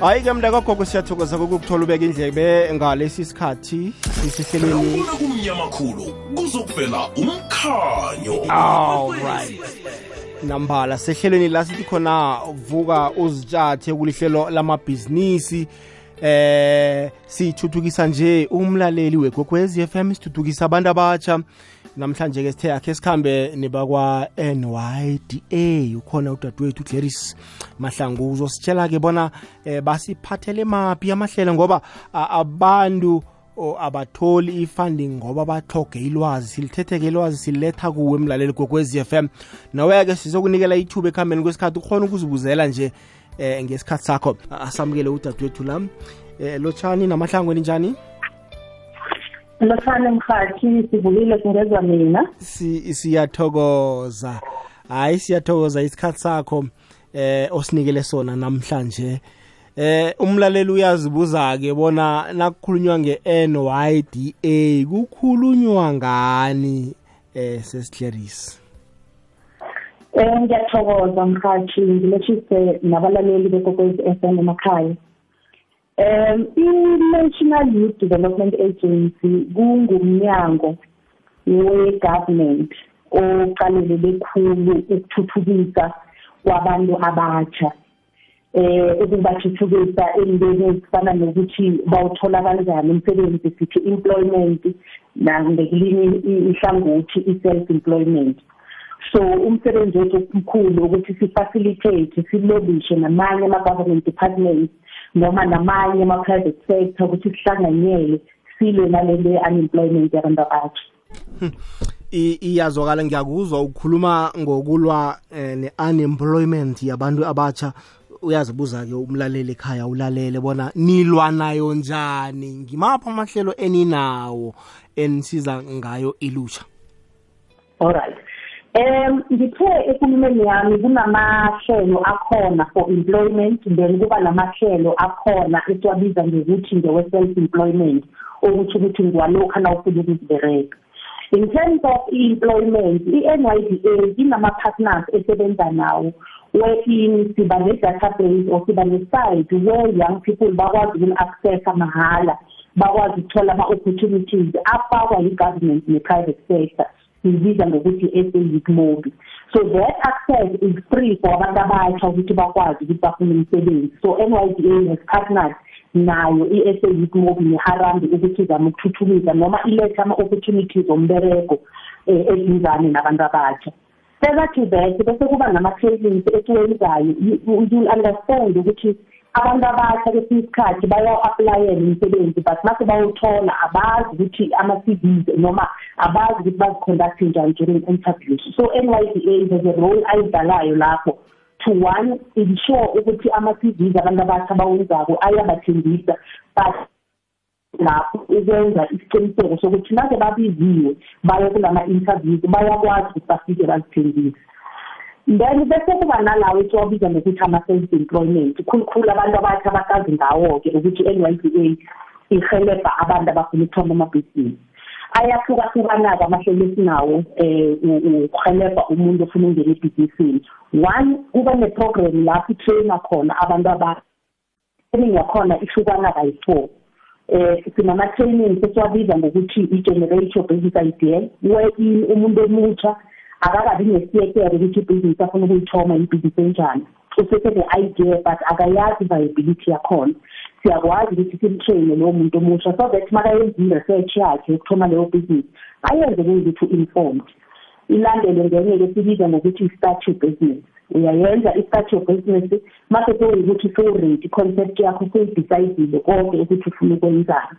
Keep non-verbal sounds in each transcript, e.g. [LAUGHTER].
hayi-ke mntakakho kusiyathokoza kokukuthola ubeka indlebe ngalesi sikhathi sisehlelweni kumnyamakhulu kuzokuvela umkhanyo right nambala sehlelweni la sithi khona vuka uzitshathe kulihlelo lamabhizinisi eh sithuthukisa nje umlaleli wegogwez fm sithuthukisa abantu abatsha namhlanje ke sithe yakhe sikhambe nebakwa-nyda ukhona udadewethu ugleris mahlangu uzositshela ke bona eh, basiphathele maphi amahlelo ngoba abantu abatholi i-funding ngoba bathoge ilwazi silithetheke ilwazi siletha kuwe emlaleli kwekwez f m naweya-ke sizokunikela ithuba ekuhambeni kwesikhathi ukhona ukuzibuzela nje eh, ngesikhathi sakho asamukele udadewethu la um lotshani namahlangweni njani Lofane mhathi sivukile singezwa mina. Si siyathokoza. Hayi siyathokoza isikhatsi sakho eh osinikele sona namhlanje. Eh umlaleli uyazibuza ke bona nakukhulunywa ngeNYDA kukhulunywa ngani eh sesihlerisi. Eh ngiyathokoza mhathi ngilethise nabalaleli bekokwezi FM emakhaya. um i-National Youth Development Agency kungumnyango we-government oqalelele khulu ukuthuthukisa kwabantu abatsha eh ukubathuthukisa endeni ezifana nokuthi bawuthola kanjani umsebenzi sithi employment nangelinye ihlangothi i-self employment so umsebenzi wethu omkhulu ukuthi si-facilitate silobishe namanye ama-government departments noma namanye ama-private sector ukuthi sihlanganyele silwe nalento ye-unemployment yabantu abatsha hmm. iyazwakala ngiyakuzwa ukukhuluma ngokulwa eh, ne-unemployment yabantu abatsha uyazibuza-ke umlaleli ekhaya ulalele bona nilwa nayo njani ngimaphi amahlelo eninawo enisiza ngayo ilutsha all right Um ngithe ekhulumeni yami kunamahlelo akhona for employment then kuba namahlelo akhona esiwabiza ngokuthi ngewe-self employment okuthi ukuthi ngiwalokhu nawufuna ukuzibereka in terms of employment i-NYDA inama-partners esebenza nawo wherein siba ne-database or siba ne-site where young people bakwazi ukuni-accessa mahhala bakwazi ukuthola ama-opportunities afakwa yi-government ne-private sector siyibiza ngokuthi i-SAYouth Mobi so that access is free for abantu abasha ukuthi bakwazi ukuthi bafune umsebenzi so NYDA has partnered nayo i-SA Youth Mobi neHarambe ukuthi izame ukuthuthukisa noma ilethe ama-opportunities ombereko um eh, eduzane nabantu abasha further to that bese kuba nama-trainings esiwenzayo you'll understand ukuthi abantu abasha kwesinye isikhathi bayawu-aplayela umsebenzi but mase bayowuthola abazi ukuthi ama-cvs noma abazi ukuthi baziconducthe njani during interviews so n y d a there's a role ayidlalayo lapho to one ensure ukuthi ama-cvs abantu abasha abawenzako ayabathembisa but lapho ukwenza isiqiniseko sokuthi naze babiziwe baye kulama-interviews bayakwazi ukuthi bafike bazithembise then bese kuba nalawo esiwabiza ngokuthi ama-self employment khulukhulu abantu abathi abasazi ngawo-ke ukuthi i-n y b a ihelebha abantu abafuna ukuthoma amabhizinisi ayahlukahlukana-ke amahlelo esinawo eh, um ukuhelebha umuntu ofuna ukungena ebhizinisini one kuba ne-program lapho i-traina khona abantu aba-training yakhona ihlukana by four um eh, sinama-training sesiwabiza ngokuthi i-generate your business idea wherein umuntu omutsha akakabi nesiyekere ukuthi ibhizinisi afuna ukuyithoma ibhizinisi enjani usese ne-idea but akayazi i-viability yakhona siyakwazi ukuthi simtraine lowo muntu omusha so that uma kayenza i-research yakhe ukuthoma leyo bhizinisi ayenze kuyukuthi u-informed ilandele ngenye-ke sibiza ngokuthi i-statue business uyayenza i-statue business ma sekuyukuthi sowu-ready i-concept yakho sowudicayidile konke ukuthi ufuna ukwenzana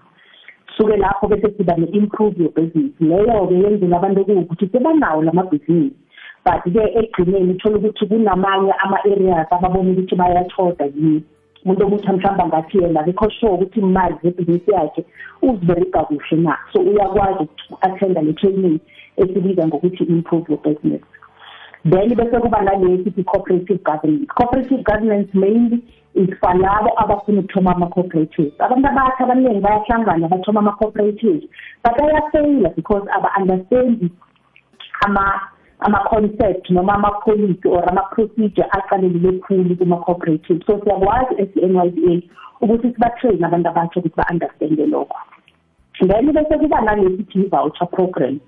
suke lapho bese siba ne-improve your business leyo-ke yenzela abantu kuwukuthi sebanawo la mabhizinisi but-ke ekugcineni uthole ukuthi kunamanye ama-areas ababona ukuthi bayathoda yini umuntu ukuthi mhlawumbe angathi yena akekho sure ukuthi imali zebhizinisi yakhe uziberega kuhle na so uyakwazi uku-athenda le-training esibiza ngokuthi improve your business then bese kuba nalesi i-cooperative governance cooperative governance mainly isifa labo abafuna ukuthoma ama-cooperatives abantu abathi abaningi bayahlangana bathoma ama-cooperatives but ayafeyila because aba-understandi ama-concept noma ama-policy or ama-procedure aqalelele khulu kuma-cooperatives so siyakwazi as-n y d a ukuthi sibatrain abantu abatsho ukuthi ba-understande lokho then bese kuba nalesithi i-voucher program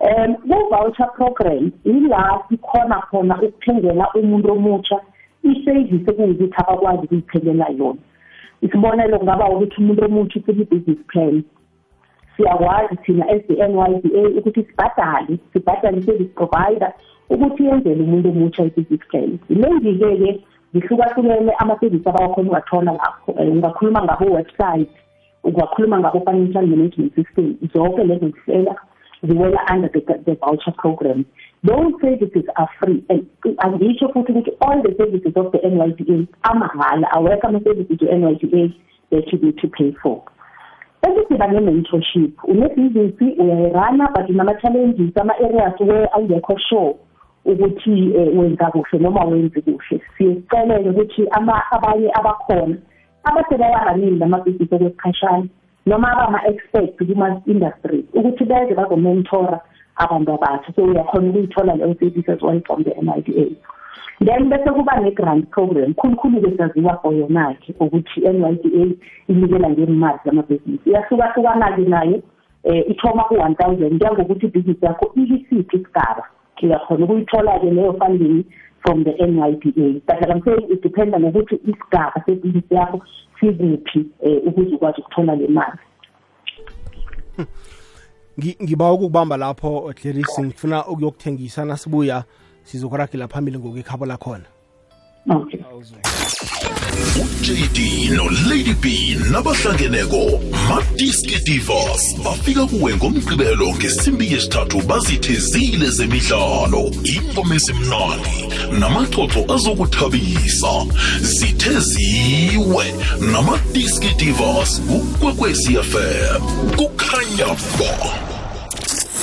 um le-voucher program yila sikhona khona ukuthengela umuntu omutsha i-service ekuyikuthi abakwazi ukuyiphelela yona isibonelo kungaba ukuthi umuntu omutsha ufuna i-business plan siyakwazi thina as i-nyda ukuthi sibhadale sibhadale i-service provider ukuthi yenzele umuntu omutsha i-business plan yilengi-ke-ke zihlukahlukene ama-service abawakhona ungathola ngakho um ungakhuluma ngabo-website ungakhuluma ngabo-financial management system zonke lezo zihlela ziwela under the, the voucher program Those services are free and angisho futhi ukuthi all the services of the NYDA amahhala awekho ama services to NYDA that you need to pay for. Sesibane ne-mentorship, unebhizinisi uyayirana but unama-challenges ama-areas where awungekho sure ukuthi eh, wenza kuhle noma wenzi kuhle. Siyicele ukuthi abanye abakhona abasebawaranile amabhizinisi okusikhashana noma abama-experts kuma-industry ukuthi beze bazomentora abantu abatsha so uyakhona ukuyithola leyo service as well from the NIDA then bese kuba ne-grant program khulukhulu-ke saziwa for yona-ke ukuthi i-nyda inikela ngemali zamabhizinisi iyahlukahlukana-ke nayo um ithoma ku-one thousand njengokuthi ibhizinisi yakho ilisiphi isigaba uyakhona ukuyithola-ke leyo funding from the NYDA. But like I'm saying it depends on ukuthi isigaba sebhizinisi yakho sikuphi um ukuze ukwazi ukuthola le mali [LAUGHS] ngiba ukubamba lapho Clarisse ngifuna ukuyokuthengisana sibuya sizokuragela phambili ngokwekhabo lakhona okay ujd nolady b nabahlangeneko madiski divorce bafika kuwe ngomgqibelo ngesimbi yesithathu bazithezile zemidlalo ingoma ezimnandi namaxoxo azokuthabisa zitheziwe namadiski divorce ukwekwecfm kukhanya bo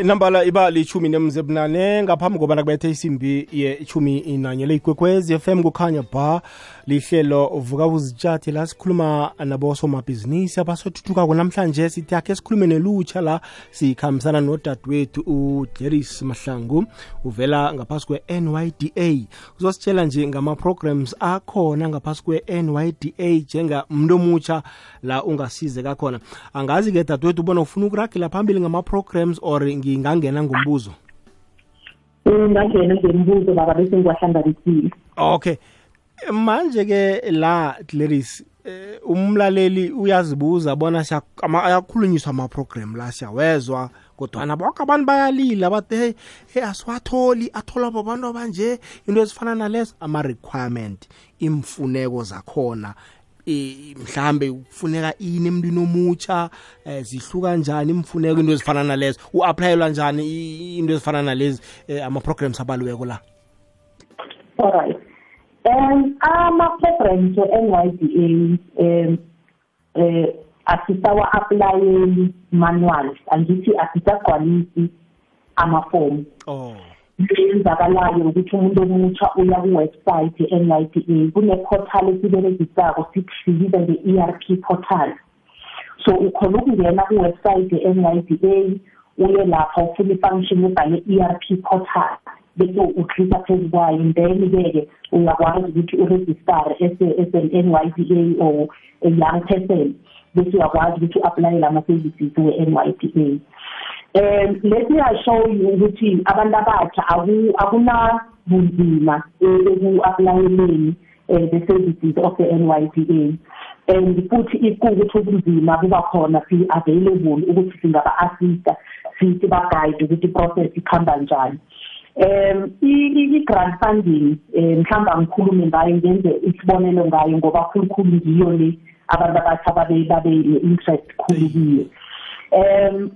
inambala iba lichumi nemzebunane ngaphambi kobana kubethe isimbi yechumi nanye leyikwekwezi FM kukhanya ba lihlelo vuka uzitshathi la sikhuluma nabosomabhizinisi abasothuthukako namhlanje sithi akhe sikhulume nelutsha la sikhambisana nodadewethu ujeris mahlangu uvela ngaphasi kwe-nyda uzositshela nje ngama-programs akhona ngaphasi kwe-nyda njengamntu omutsha la ungasize kakhona angazi-ke dadewethu ubona ufuna ukuragela phambili ngama-programs or ngingangena ngombuzo ungangena ngombuzo baba bese ngiwahlanganisile okay manje-ke la Clarice eh, umlaleli uyazibuza bona ayakhulunyiswa ama-program la siyawezwa kodwana bonke abantu bayalila bathi hey, hey asiwatholi atholwa babantu abanje into ezifana nalezo ama-requirement imfuneko zakhona Eh, mhlambe kufuneka ini emntwini omutsha eh, zihluka kanjani imfuneko into ezifana nalezo uapplyelwa njani into ezifana nalezi eh, ama-programs abaliweko la alright um ama-programs e-nyda um um asisawa-aplayeli manual angithi asisagcwalisi amafomu oh. eyenzakalayo ukuthi umuntu omutsha uya kuwebsite ye-NYDA e, kune-portal esiberegisako sibiza nge-ERP portal so ukhona ukungena kuwebsite ye-NYDA e, uye lapha ufuna i-function ebhale ERP portal bese uklika phezu kwayo then-ke uyakwazi ukuthi uregistare as an NYDA e or a young person bese uyakwazi ukuthi u-aplayele ama-services we-NYDA um let me assure you ukuthi abantu abatsha akunabunzima eku-aplayeleni um eh, the services of the n y p a and futhi kuwukuthi ubunzima kuba khona si-available ukuthi singaba-assista sithi bagayide ukuthi i-process ikuhamba njani um i-grant funding um mhlawumbe angikhulume ngayo ngenze isibonelo ngayo ngoba khulukhulu ngiyo le abantu abatsha babe babe ne-interest khulu kiyo um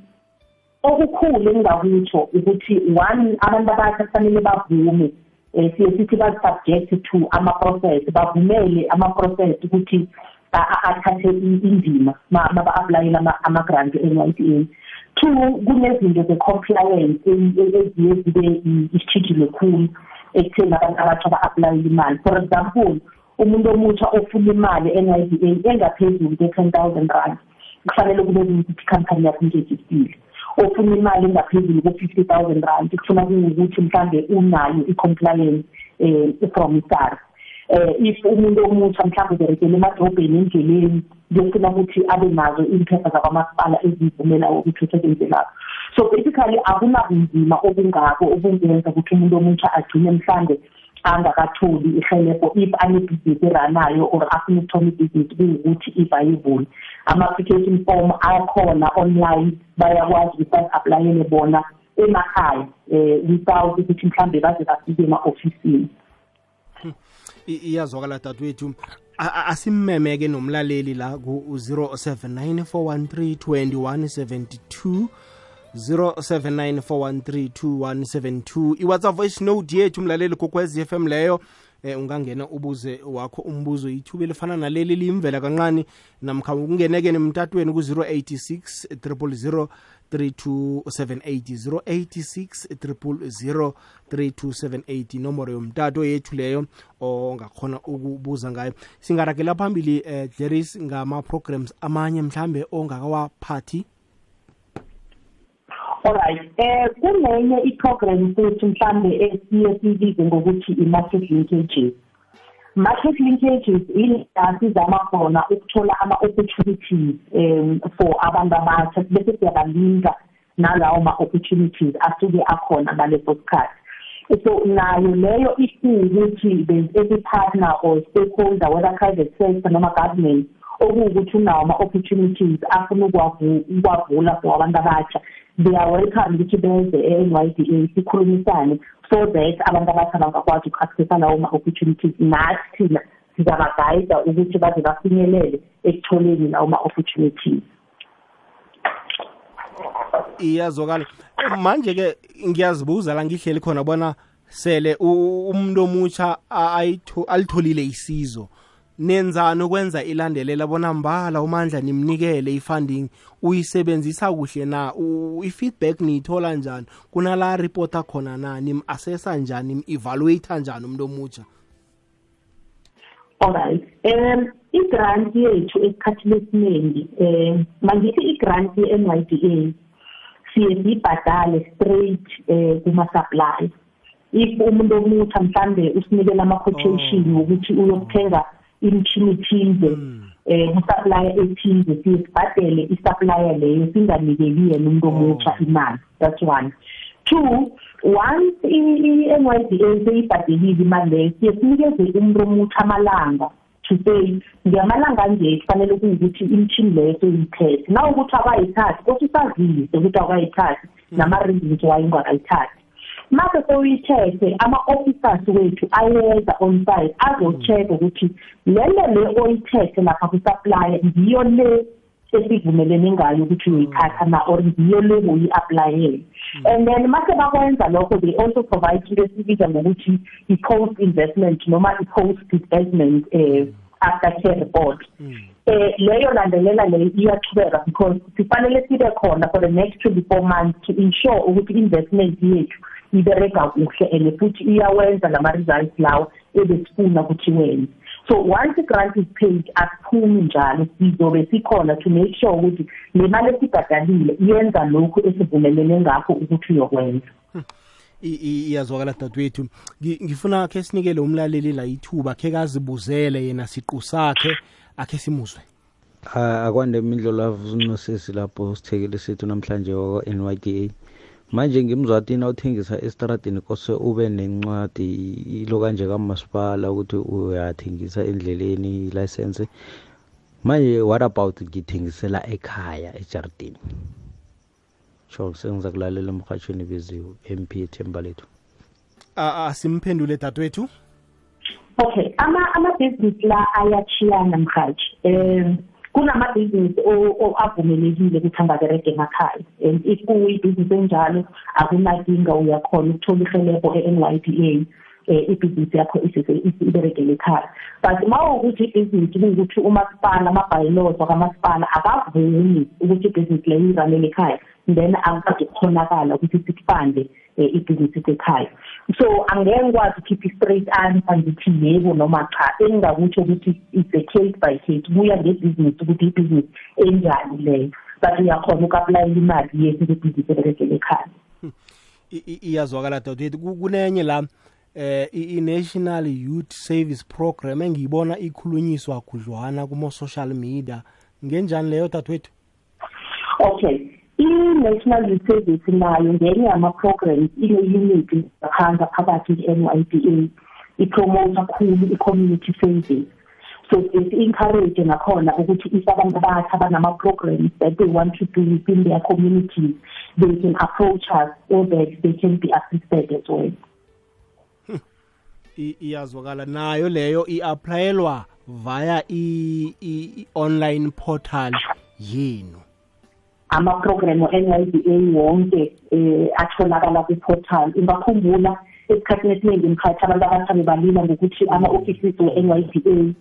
okukhulu engingakutsho ukuthi one abantu abasha kufanele bavume um siye sithi bazi-subject to ama-process bavumele ama-process ukuthi athathe indima maba-aplayela ama-grant e-n y d a two kunezinto ze-compliance eziye zibe isithijile khulu ekutheni abantu abatsha ba-aplayele imali for example umuntu omutsha ofuna imali e-n y d a engaphezulu kwe-ten thousand rand kufanele kube ukuthi ikhampani yakho ingejistile ofuna imali engaphezulu ku-fifty thousand rand kufuna kuyukuthi mhlambe unayo i-compliance um from isars um eh, if umuntu omutsha mhlawumbe uberekele emadrobheni endleleni kuyofuna ukuthi abe nazo iy'mpepha zakwamasipala ezivumela ukuthi usebenze lapho so basically akunabunzima obungako obungenza ukuthi umuntu omutsha agcine mhlambe angakatholi ihelebho if anebhizinisi eranayo or afuna ukuthoma ibhizinisi kuyukuthi if ayivule ama-application form akhona online bayakwazi ukuthi bazi-aplayele bona emakhaya um without ukuthi mhlawumbe baze bafike ema-ofisini iyazwakala dadwethu asimmemeke nomlaleli la ku-079 413 2172 0794132172 iwhatsapp voice note yethu umlaleli kokwez FM leyo eh, ungangena ubuze wakho umbuzo ithuba elifana naleli liyimvela kanqani namkha ukungeneke nemtatweni ku-086 000 3278 086 nomoro yomtato yethu leyo ongakhona ukubuza ngayo singaragela phambili eh, dleris ngama-programs amanye mhlambe ongakawaphathi alright eh kunenye iprogram futhi mhlambe esiyibize ngokuthi i-market linkages market linkages ilazizama khona ukuthola ama-opportunities um for abantu abatsha bese siyabalinga nalawo ma-opportunities asuke akhona ngaleso sikhathi so nayo leyo ithi ukuthi there's every partner or stakeholder whether private sector noma government okuwukuthi unawo ama-opportunities afuna ukuwavula for abantu abatsha they are welcome ukuthi beze e-nyda sikhulumisane so that abantu abatsha bangakwazi uku-accessa lawo ma-opportunities nathi thina sizabagayida ukuthi baze bafinyelele ekutholeni lawo ma-opportunities iyazokala eh, manje-ke ngiyazibuza la ngihleli khona bona sele umuntu omutsha alitholile isizo nenzani ukwenza ilandelela bona mbala umandla nimnikele ifunding uyisebenzisa kuhle na i-feedback niyithola njani kunala reporta khona na nim-assessa njani nim-evaluata njani umuntu omutsha alright um i-grant yethu esikhathini esiningi um mangithi i-grant ye-n y d a siye siyibhadale straight um kuma-supply if umuntu omutsha mhlambe usinikela ama-quotation oh. wokuthi uyokuthenga mm. imithini ithize um usaplaya ethize hmm. eh, sibhadele isaplaya leyo singanikeli yena umuntu oh. omutsha imali that's one two once i-n y d a seyibhadelile imali leyo siye sinikeze umuntu omutsha amalanga to say ngamalanga nje kufanele kuwukuthi imithini leyo seyiyithethe na ukuthi akayithathi kothi hmm. usazise ukuthi akayithathi nama-reasons waye ungakayithathi mase sewuyi-check-e ama-officers wethu ayenza on-site azo-check-a ukuthi lento le oyithethe lapha kusaplaya ngiyo le esivumelene ngayo ukuthi uyithatha na or ngiyo le uyi-aplayele and then mase bakwenza lokho they also provide into esibiza ngokuthi i-post investment noma i-post investment um eh, aftercare report hmm. eh leyo landelela le iyaqhubeka because sifanele sibe khona for the next 24 months to ensure ukuthi investment yethu ibereka kuhle and futhi iyawenza lama-results lawo ebesifuna ukuthi wenze so once i-grant is paid akuphumi njalo sizobe sikhona to make sure ukuthi le mali esibhadalile iyenza lokhu esivumelene ngakho ukuthi uyokwenza iyazwakala dadwethu ngifuna khe sinikele umlaleli la ithuba khe kazibuzele yena siqu sakhe akhe simuzwe akwande imindlo lavunosesi lapho sithekele sethu namhlanje wakwa-n y k a manje ngemzwatini awuthengisa esitradini kose ube nencwadi ilo kanje kamasipala ukuthi uyathengisa endleleni license manje what about ngithengisela ekhaya ejardini sho sengiza kulalela emhatshweni beziwe m p ethemba lethu asimphendule dadwethu okay amabhizinisi ama la ayachiyana mhaji um kunamabhizinisi avumelekile ukuthi angaberege emakhaya and if kuyibhizinisi enjalo akunakinga uyakhona ukuthola ihelebho e-n y d a um eh, ibhizinisi yakho iberegele ekhaya but ma ukuthi ibhizinisi kuwukuthi umasipala amabhayilozi wakamasipala akavumi ukuthi ibhizinisi leyo iranele ekhaya then akukade kukhonakala ukuthi sikufunde um eh, ibhizinisi sekhaya so angeke ngikwazi ukukhipha i-straight answer ngithi yebo noma cha engingakutsho ukuthi it's a case by case kuya ngebhizinisi ukuthi ibhizinisi enjani leyo but uyakhona uku-aplayela imali yethu ngebhizinisi eberegele ekhaya hmm. iyazwakala dadewethu kunenye la eh i-national youth service program engiyibona ikhulunyiswa khudlwana kuma-social media ngenjani leyo dadewethu okay I-National Youth Service nayo ngenye yama-programs ine-unit ngaphandle phakathi kwe-NYDA ipromote kakhulu i-community service so besi-encourage nakhona ukuthi if abantu abatsha banama-programs that they want to do within their communities they can approach us so that they can be assisted as well hmm. iyazwakala nayo leyo i-aplayelwa via i-online portal yenu amaprogramu e-NYDA wonke um atholakala kwi-portal ungakhumbula esikhathini esiningi ngikhathi abantu abatsha bebalila ngokuthi ama-offices we-NYDA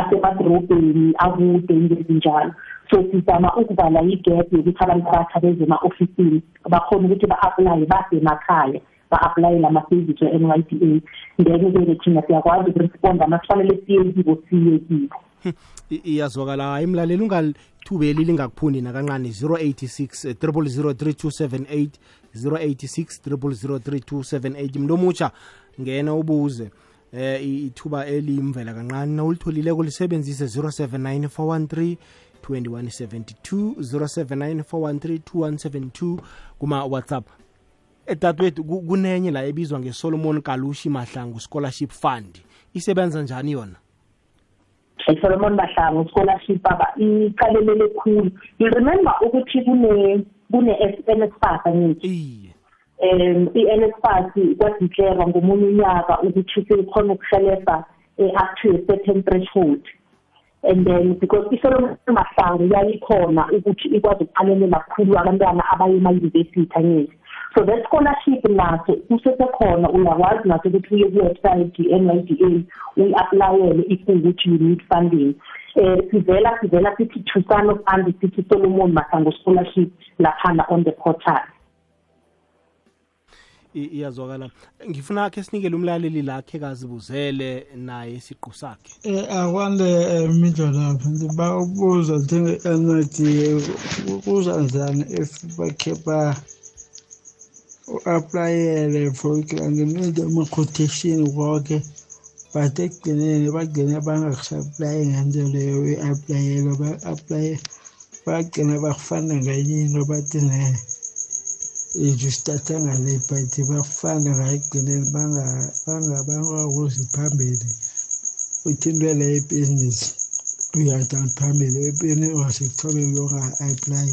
asemadorobheni akude ngezinjalo so sizama ukuvala igap yokuthi abantu abatsha beze ema-ofisini bakhona ukuthi ba-aplaye base emakhaya ba-aplayela amasevisi we-n y d a then-ke-ke thina siyakwazi ukuresponda masifanele siye kibo siye kibo [LAUGHS] iyazwakala imlaleli ungalithubeli lingakuphuni nakancane 086 0003278 086 0003278 mntomutsha ngena ubuze eh ithuba elimvela kancane nawulitholile kulisebenzise 079413 2172 0794132172 kuma-whatsapp etatwethu kunenye la ebizwa ngesolomon kalushi mahlangu scholarship fund isebenza njani yona Solomon Mahlangu scholarship baba iqalelele khulu you remember ukuthi kune kune SNSFAS ngithi um iNSFAS kwadeclare ngomunye unyaka ukuthi sikhona ukuhlelela eh, up to a certain threshold and then because iSolomon Mahlangu yayikhona ukuthi ikwazi ukuqalelela kakhulu abantwana abayema university angithi so le scholarship lakhe usesekhona uyakwazi naso ukuthi uye kuwebsayithi i-nyda uyi-aplayele ifuna ukuthi you need funding um sivela sivela sithi thusano fund sithi solomon masango scholarship laphana on the portal iyazwakala ngifuna ke sinikele umlaleli lakhe kazibuzele naye isiqu sakhe um akwande um eh, mindlolapha ndiba ukubuza njenge-nd kuzanjani if bakhe ba A praia foi criando de uma acontecer logo para ter que nem vai ganhar para a praia andando eu a praia a praia para que não vá fazer ganhar não vai ter e justa tanga le pati ba fana ga ikene banga banga banga go siphambili uthindele i business uyata phambili ebene wasikhobe yoga apply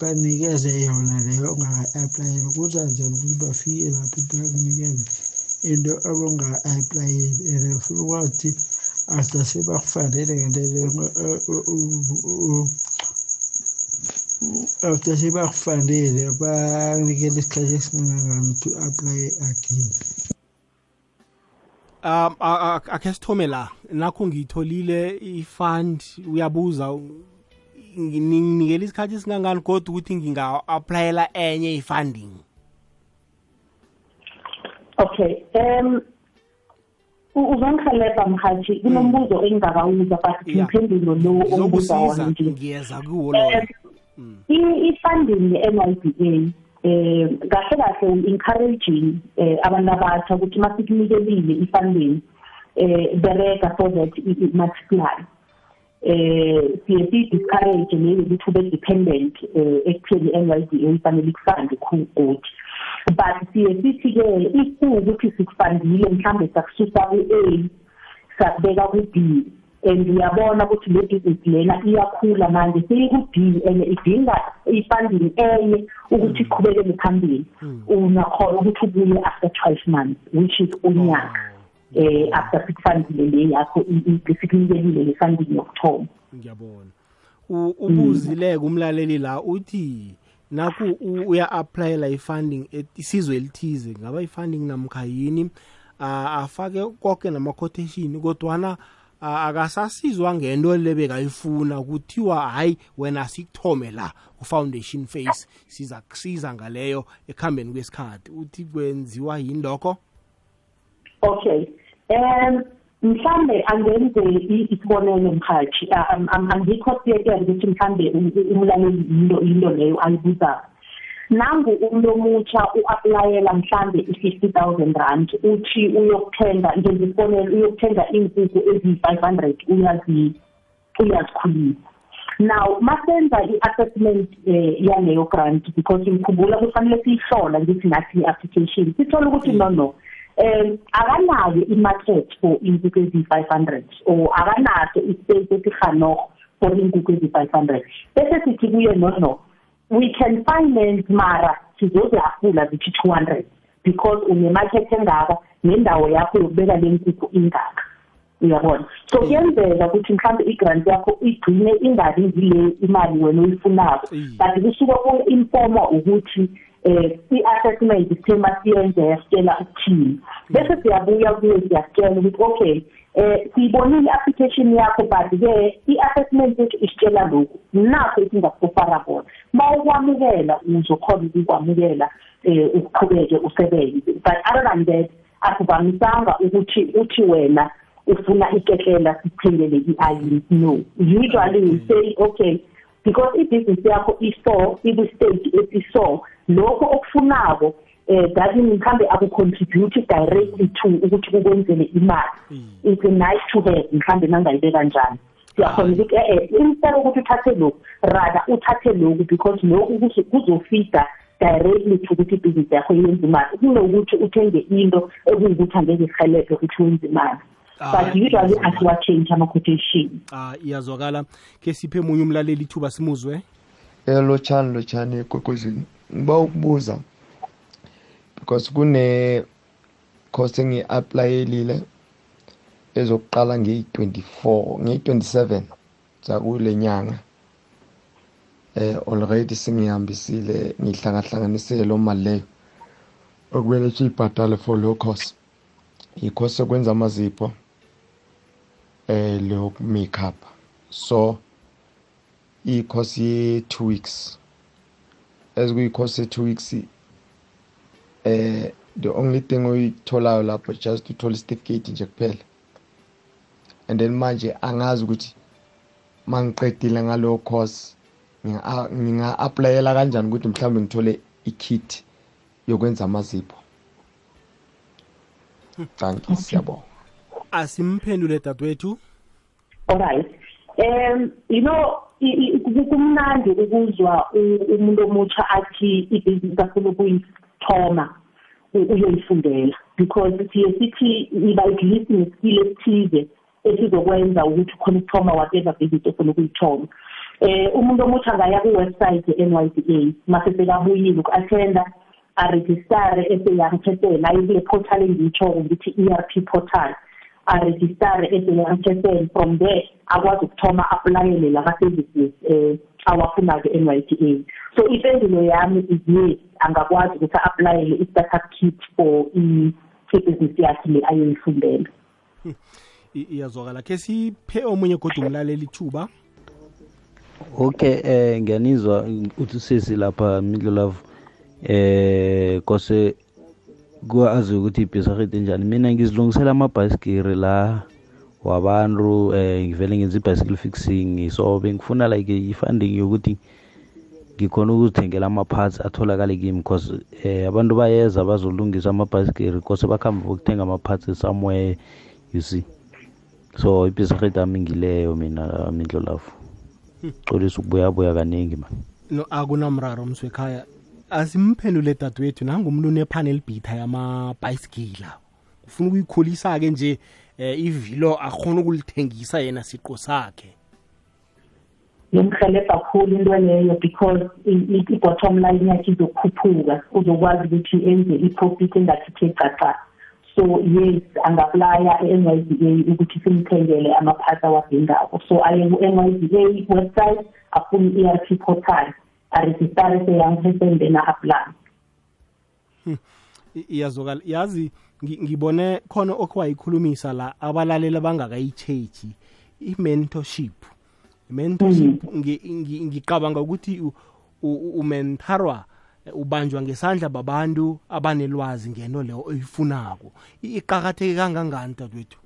banikeze yona leyo ongaka-aplayeli kuthi anjani ukuthi bafike lapho bakunikeze into abongaka-aplayeli and funa ukwazi after sebakufanele ngalelo after sebakufanele bakunikela isikhathi esingangani ukuthi u-aplaye again um akhe sithome la nakho ngiyitholile ifund uyabuza nginikele isikhathi esingangani kodwa ukuthi nginga-aplayela enye i-funding okay um uzongihelebha mhathi kunombuzo engingakawuza but imphendulo lo ombuza wona nje ngiyeza kuwo i-funding ye-n i eh kahle kahle encouraging eh, abantu abasha ukuthi masikunikelile i-funding eh bereka so that it multiply eh CSE discourage leyo ukuthi ube dependent eh ekutheni NYDA fanele ikufande ukuthi but CSE ke iku ukuthi sikufandile mhlambe sakususa ku A sakubeka ku B and uyabona ukuthi le business lena iyakhula manje seyiku-B and idinga i-funding enye ukuthi iqhubekele phambili hmm. unakhona ukuthi ubuye after 12 months which is unyaka oh. eh after sikufandile le yakho isikunikelile ngesandini yokuthoma ngiyabona ubuzileke umlaleli la uthi naku uya-aplayela i-funding isizwe elithize ngaba i-funding namkhayini afake konke nama-quotation kodwana akasasizwa ngento lebekayifuna kuthiwa hayi wena sikuthome la ku-foundation face siza kusiza ngaleyo ekuhambeni kwesikhathi uthi kwenziwa yini lokho okay um mhlambe angenze isibonelo mkhathi angikho siyekele ukuthi mhlambe umlaleli yinto into leyo ayibuzayo nangu umuntu omutsha u-aplayela mhlambe i-fifty thousand rand uthi uyokuthenga ngenzifonelo uyokuthenga iy'nkukhu eziyi-five hundred uyazikhulisa now masenza i-assessment um yaleyo grant because ngikhumbula kufanele siyihlola ngithi nathi i-application sithola ukuthi no no eh akanayo imarket for inkukhu ezi-500 or akanaso ispace esihanoho for inkukhu ezi-500 bese sithi kuye no no we can finance mara sizozihafula zithi 200 because unemarket engaka nendawo yakho yokubeka le nkukhu ingaka uyabona so kuyenzeka ukuthi mhlawumbe i-grant yakho igcine ingabi yile imali wena oyifunako but kusuke ku-informa ukuthi eh i-assessment isithema siyenze yasitshela ukuthini bese mm. siyabuya kuye siyasitshela ukuthi okay eh siyibonile i-application yakho but-ke i-assessment yethu isitshela lokhu nakho esingakufara kona ma ukwamukela uzokhona ukukwamukela um uqhubeke usebenze but other than that akuvamisanga ukuthi uthi wena ufuna iketlela siphengele i-ayini e no usually we mm. say okay because ibhizinisi yakho iso ikwi-stage esiso lokho okufunako eh that mhlambe akucontribute directly to ukuthi kukwenzele imali hmm. it's a nice to have mhlambe nangayibeka kanjani siyakhona ukuthi eh, eh instead ukuthi uthathe lokhu rather uthathe lokhu because lokhu kuzofida directly to ukuthi ibhizinisi yakho yenze imali kunokuthi uthenge into ekuwukuthi angeke ihelebhe ukuthi wenze imali but ah, usually asiwa-change ama-quotation ah iyazwakala ke siphe munye umlaleli ithuba simuzwe elotshani eh, lotshani ekwekwezini ngiba ukubuza because kune course engiyi-aplayelile ezokuqala ngiyi-24 ngiyi-27 zakule nyanga eh already sengihambisile ngihlangahlanganisile lo mali leyo okumele siyibhadale for low cost yikho sekwenza amazipho eh lo make up so ikhosi ye 2 weeks ezikuyi-course ye-two weeks eh the only thing oyitholayo lapho just uthole isitifiketi nje kuphela and then manje angazi ukuthi mangiqedile ngalowo course nginga-aplayela kanjani ukuthi mhlawumbe ngithole ikit yokwenza amazipho thank you siyabonga asimphendule dadwethu alright um you know kumnandi ukuzwa umuntu omutsha athi ibhizinisi afuna ukuyithoma uyoyifundela because siye sithi iba at least neskill esithize esizokwenza ukuthi ukhona ukuthoma whatever business ofuna ukuyithoma um umuntu omutsha angaya kwiwebsayithi ye-n y d a mase sekabuyile uku-athenda arejistare ese-young person aye kule portal engiyitsho-ko ngithi e r p portal a-register e-HSL from there akwazi ukuthoma apulayele lama-services um eh, awafuna-ke e-NYTA so impendulo yami is yes angakwazi ukuthi a-aplayele i-startup kit for ibhizinisi yakhe le ayoyifundela hmm. iyazwakala khe siphe omunye kodwa umlaleli ithuba okay eh ngiyanizwa uthi sisi lapha middle of eh kose kuwa aziwe ukuthi ibhizi ahead enjani mina ngizilungisela amabhayisikiri la wabantu eh ngivele ngenza i-bicycle fixing so bengifuna like i-funding yokuthi ngikhona ukuzithengela ama-parts atholakale kimi because eh abantu bayeza bazolungisa amabhayisikiri cause bakhambe bokuthenga ama-parts somewhere you see so ibhiziret ami ngileyo mina mindlo lafu hmm. colisa ukubuyabuya kaningi mani no akunamraro mswekhaya asimphendule dadwethu nangumluni ephane elibhitha yamabhayisigila ufuna ukuyikhulisa-ke nje eh, ivilo akhona ukulithengisa yena siqo sakhe yomhelebha kakhulu into leyo because i-bottom line yakhe izokhuphuka uzokwazi ukuthi enze i-profit engathithe caca so yes angaplaya e-n y z a ukuthi simthengele amaphathi awadingako so aye ku-n y z a website afune i-erp portal a registrarse yangisebenze na apply hmm. iyazokala yazi ngibone khona okwayikhulumisa la abalalela bangakayi-chechi i-mentorship mentorship hmm. ngicabanga ukuthi umentarwa ubanjwa ngesandla babantu abanelwazi ngento leyo oyifunako iqakatheke kangangani dadwethu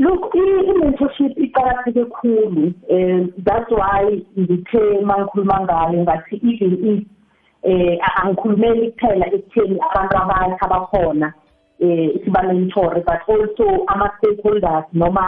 Look i-mentorship iqakatheke kakhulu eh that's why ngithe mangikhuluma ngayo ngathi even if eh angikhulumeli kuphela ekutheni abantu abasha abakhona eh siba mentor but also ama stakeholders noma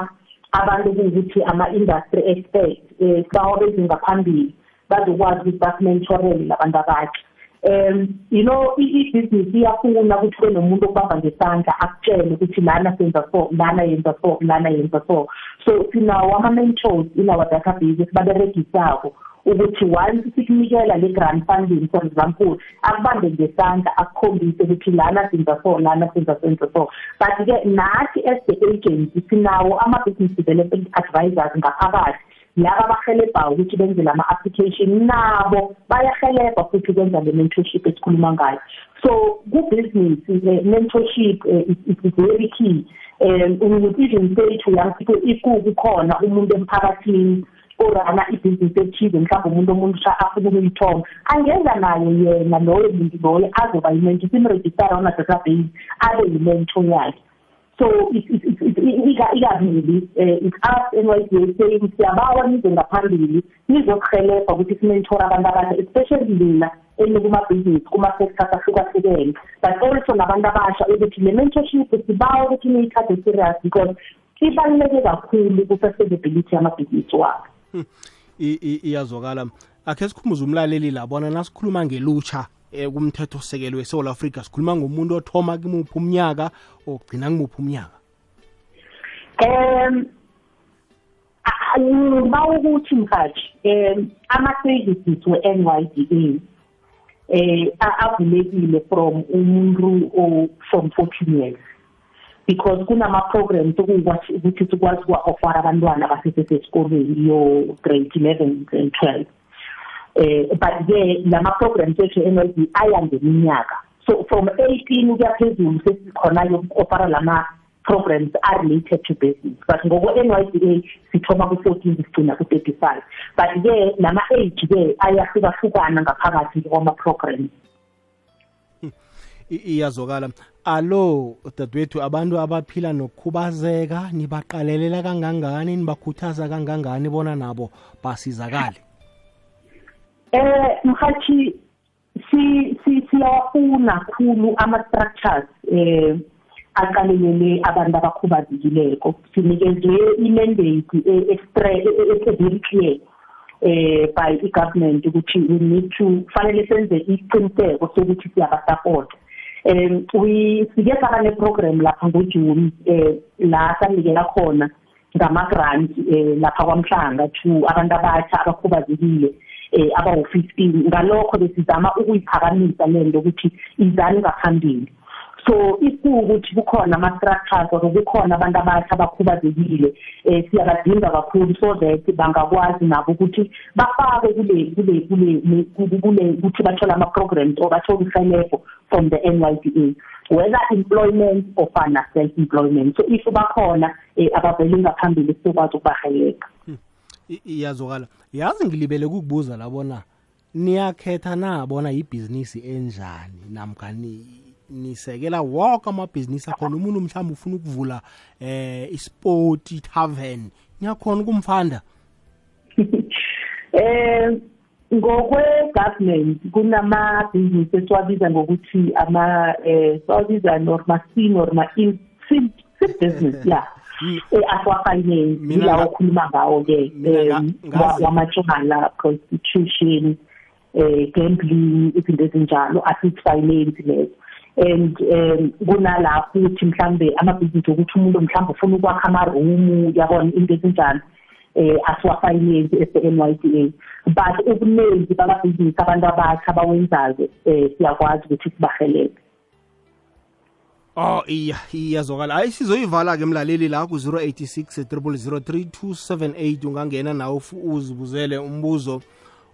abantu ukuthi ama industry experts eh sibawabe ngaphambili bazokwazi ukuthi basimentorele labantu abakhe um you know ibhizinisi iyafuna ukuthi kube nomuntu okubamba ngesandla akutshele ukuthi lana senza so lana yenza so lana yenza so so sinawo ama-mentors in our database esibaberegisako ukuthi once sikunikela le-grant funding for example akubambe ngesandla akukhombise ukuthi lana senza so lana senza senza so but-ke nathi as the agency sinawo ama-business development advisors ngaphakathi laba abahelebhayo ukuthi benze lama-application nabo bayahelebha futhi ukwenza le mentorship esikhuluma ngayo so ku-business-ke eh, mentorship eh, is very key um would even say to young people ikukukhona umuntu emphakathini orana ibhizinisi ethize mhlawumbe umuntu omusha afuna ukuyithoma angenza naye yena loyo muntu loyo azoba yimentor simregistara on a database abe yimentor yakhe so it it it ikabili it us NYDA saying siyabawa nize ngaphambili nizokuhelebha ukuthi simentora abantu abasha especially mina enokuma business kuma sector ahlukahlukene but also nabantu abasha ukuthi le mentorship sibawa ukuthi niyithathe serious because ibaluleke kakhulu ku-sustainability yamabhizinisi wakhe iyazwakala akhe sikhumbuze umlaleli labona nasikhuluma ngelutsha Eh, kumthetho sekelo weSouth Africa sikhuluma ngomuntu othoma kimuphi umnyaka ogcina kimuphi umnyaka um bawukuthi mkhathi um ama-services we-nyda um eh, avulekile from umuntu from fourteen years because kunama-programs ukuthi sikwazi kuwa-ofara abantwana basesesesikolweni yo-grade eleven grade twelve eh but ke lama programs ethu NLD aya ngeminyaka so from 18 kuya phezulu sesikhona yokuofara lama programs are related to business but ngoko NYDA sithoma ku 14 sigcina ku 35 but ke lama age ke ayafika hlukana ngaphakathi kwama programs iyazokala alo dadwethu abantu abaphila nokukhubazeka nibaqalelela kangangani nibakhuthaza kangangani bona nabo basizakale eh mkhathi si si siyafuna khulu ama structures eh aqalelele abantu abakhubazekileko sinikezwe i-mandate e-very eh, e, e, e, clear eh by i-government ukuthi we need to fanele senze isiqiniseko sokuthi siyabasapota um we sike saba ne-program lapha ngojuni um eh, la sanikela khona ngama-grant um lapha kwamhlanga to abantu abatsha abakhubazekile eh abawu15 ngalokho besizama ukuyiphakamisa lento ukuthi izali ngaphambili so ikukuthi kukhona ama structures or kukhona abantu abathu abakhubazekile eh siyabadinga kakhulu so that bangakwazi nabo ukuthi bafake kule kule kule kule ukuthi bathola ama programs or bathola ihelebho from the NYDA whether employment or self employment so if bakhona eh abavele ngaphambili sizokwazi ukubaheleka iyazwakala yazi ngilibele kukubuza labona niyakhetha na bona yibhizinisi enjani namkani nisekela wonke amabhizinisi akhona umuntu mhlawumbe ufuna ukuvula eh isport tavern niyakhona ukumfanda [LAUGHS] eh ngokwe-government kunamabhizinisi esiwabiza ngokuthi ama eh siwabiza norma c norma e, in business [LAUGHS] ya e-aqua finance yilawo okhuluma ngawo-ke um wamatshonala prostitution um eh, gambling izinto ezinjalo asset finance lezo and um kunalapho ukuthi mhlambe amabhizinisi ukuthi umuntu mhlambe ufuna ukwakha amarumu yabona into ezinjalo um eh, asiwafinance ese-n y d a but ubuningi bababhizinisi abantu abatsha abawenzayo um siyakwazi ukuthi sibahelele Oh iya iyazwakala hayi sizoyivala ke mlaleli la ku 086 0003278 ungangena nawo uzibuzele umbuzo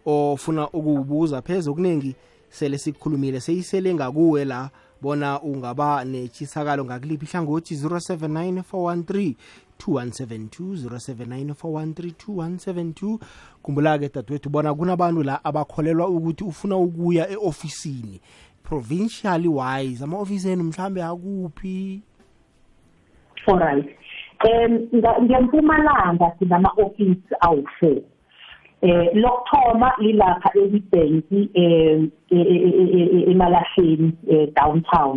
ofuna ukuwubuza phezulu kuningi sele sikhulumile seyisele ngakuwe la bona ungaba nechisakalo ngakuliphi ihlangothi 079413 2172 kumbula-ke dadewethu bona kunabantu la abakholelwa ukuthi ufuna ukuya e-ofisini provincially wise ama-ofisi enu mhlawumbe akuphi alright um ngempumalanga sinama-ofisi awu-four um lokuthoma lilapha elibanki um e, e, e, emalahleni um downtown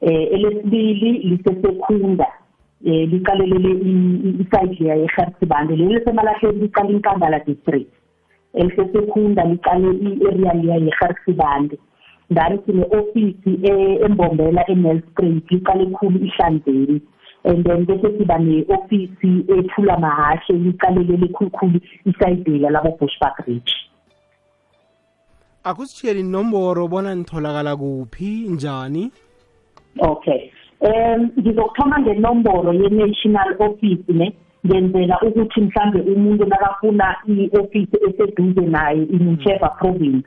um elesibili lisesekhunda um liqalelele isayidi leya yehertibande leli lisemalahleni liqale inkangala district elisesekhunda liqale i-area leya yehertibande um ngani sine-ofisi e, embombela e-nelspring liqale khulu ihlanzeni and then bese siba ne-ofisi ethula mahashe liqalekele khulukhulu isayidela labo-bushback ridge akusitsheli nomboro bona nitholakala kuphi njani okay um ngizokuthoma ngenomboro ye-national office ne ngenzela ukuthi mhlambe umuntu nakafuna i-ofisi eseduze naye in-cheva province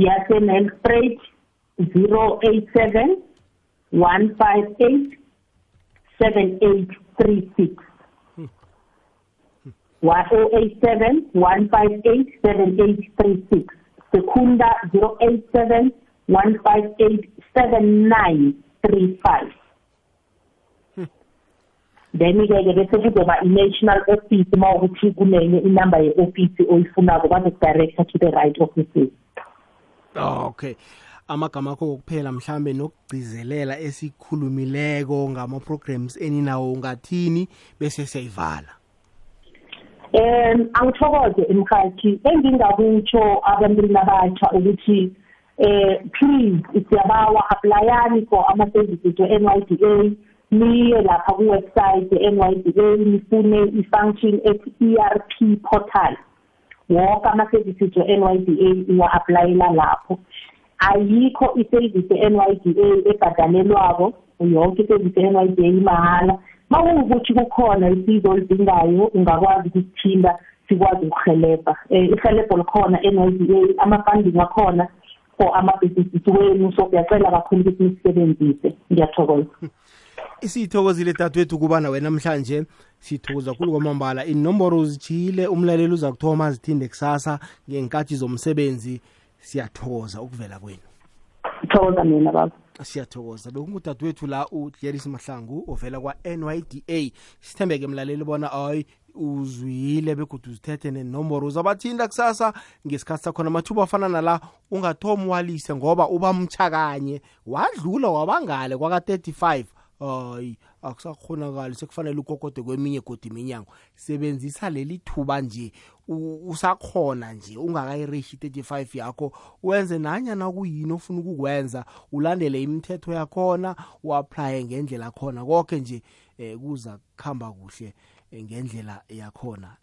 y hacen el freight 087 158 7836. 087 158 7836. Secunda 087 158 7935. then we get bese message about national office uma ukuthi kunenye number ye-office if you to the right offices Oh, oh, okay amagama akho kokuphela mhlambe nokugcizelela esikhulumileko ngama-programs eninawo ngathini bese siyayivala um angithokoze emhathi engingakutsho abantu labatsha ukuthi um please siyabawa applyani for ama-services we-n y d a niye lapha kuwebsite ye-n y d a nifune i-function ethi e r p portal wonke ama-services we-NYDA uwa-aplayela lapho ayikho isevisi e-NYDA ebhadalelwako yonke isevisi e-NYDA imahhala ma kuwukuthi kukhona isizo olidingayo ungakwazi ukusithinda sikwazi ukuhelebha um eh, ihelebho likhona e-NYDA ama-funding akhona for ama-businesses wenu so ngiyacela kakhulu ukuthi nisisebenzise ngiyathokoza siyithokozile dadwethu kuba nawe namhlanje sithokoza kulu kwamambala inomboro uzitshiyile umlaleli uza kuthoma zithinde kusasa ngenkathi zomsebenzi siyathokoza ukuvela kwenu thokoza mina baba siyathokoza bekungudadewethu la udleris mahlangu ovela kwa-nyda sithembeke mlaleli bona ayi uzwile begudu uzithethe nenomboro uzabathinda kusasa ngesikhathi sakhona amathuba afana nala ungathomi walise ngoba uba mtshakanye wadlula wabangale kwaka-35 hayi akusakhonakali sekufanele ukokode kweminye godi iminyango sebenzisa leli thuba nje usakhona nje ungakayireshi i-35 yakho wenze nanyana kuyini ofuna ukukwenza ulandele imithetho yakhona u-aplaye ngendlela khona konke nje um kuza kuhamba kuhle ngendlela yakhona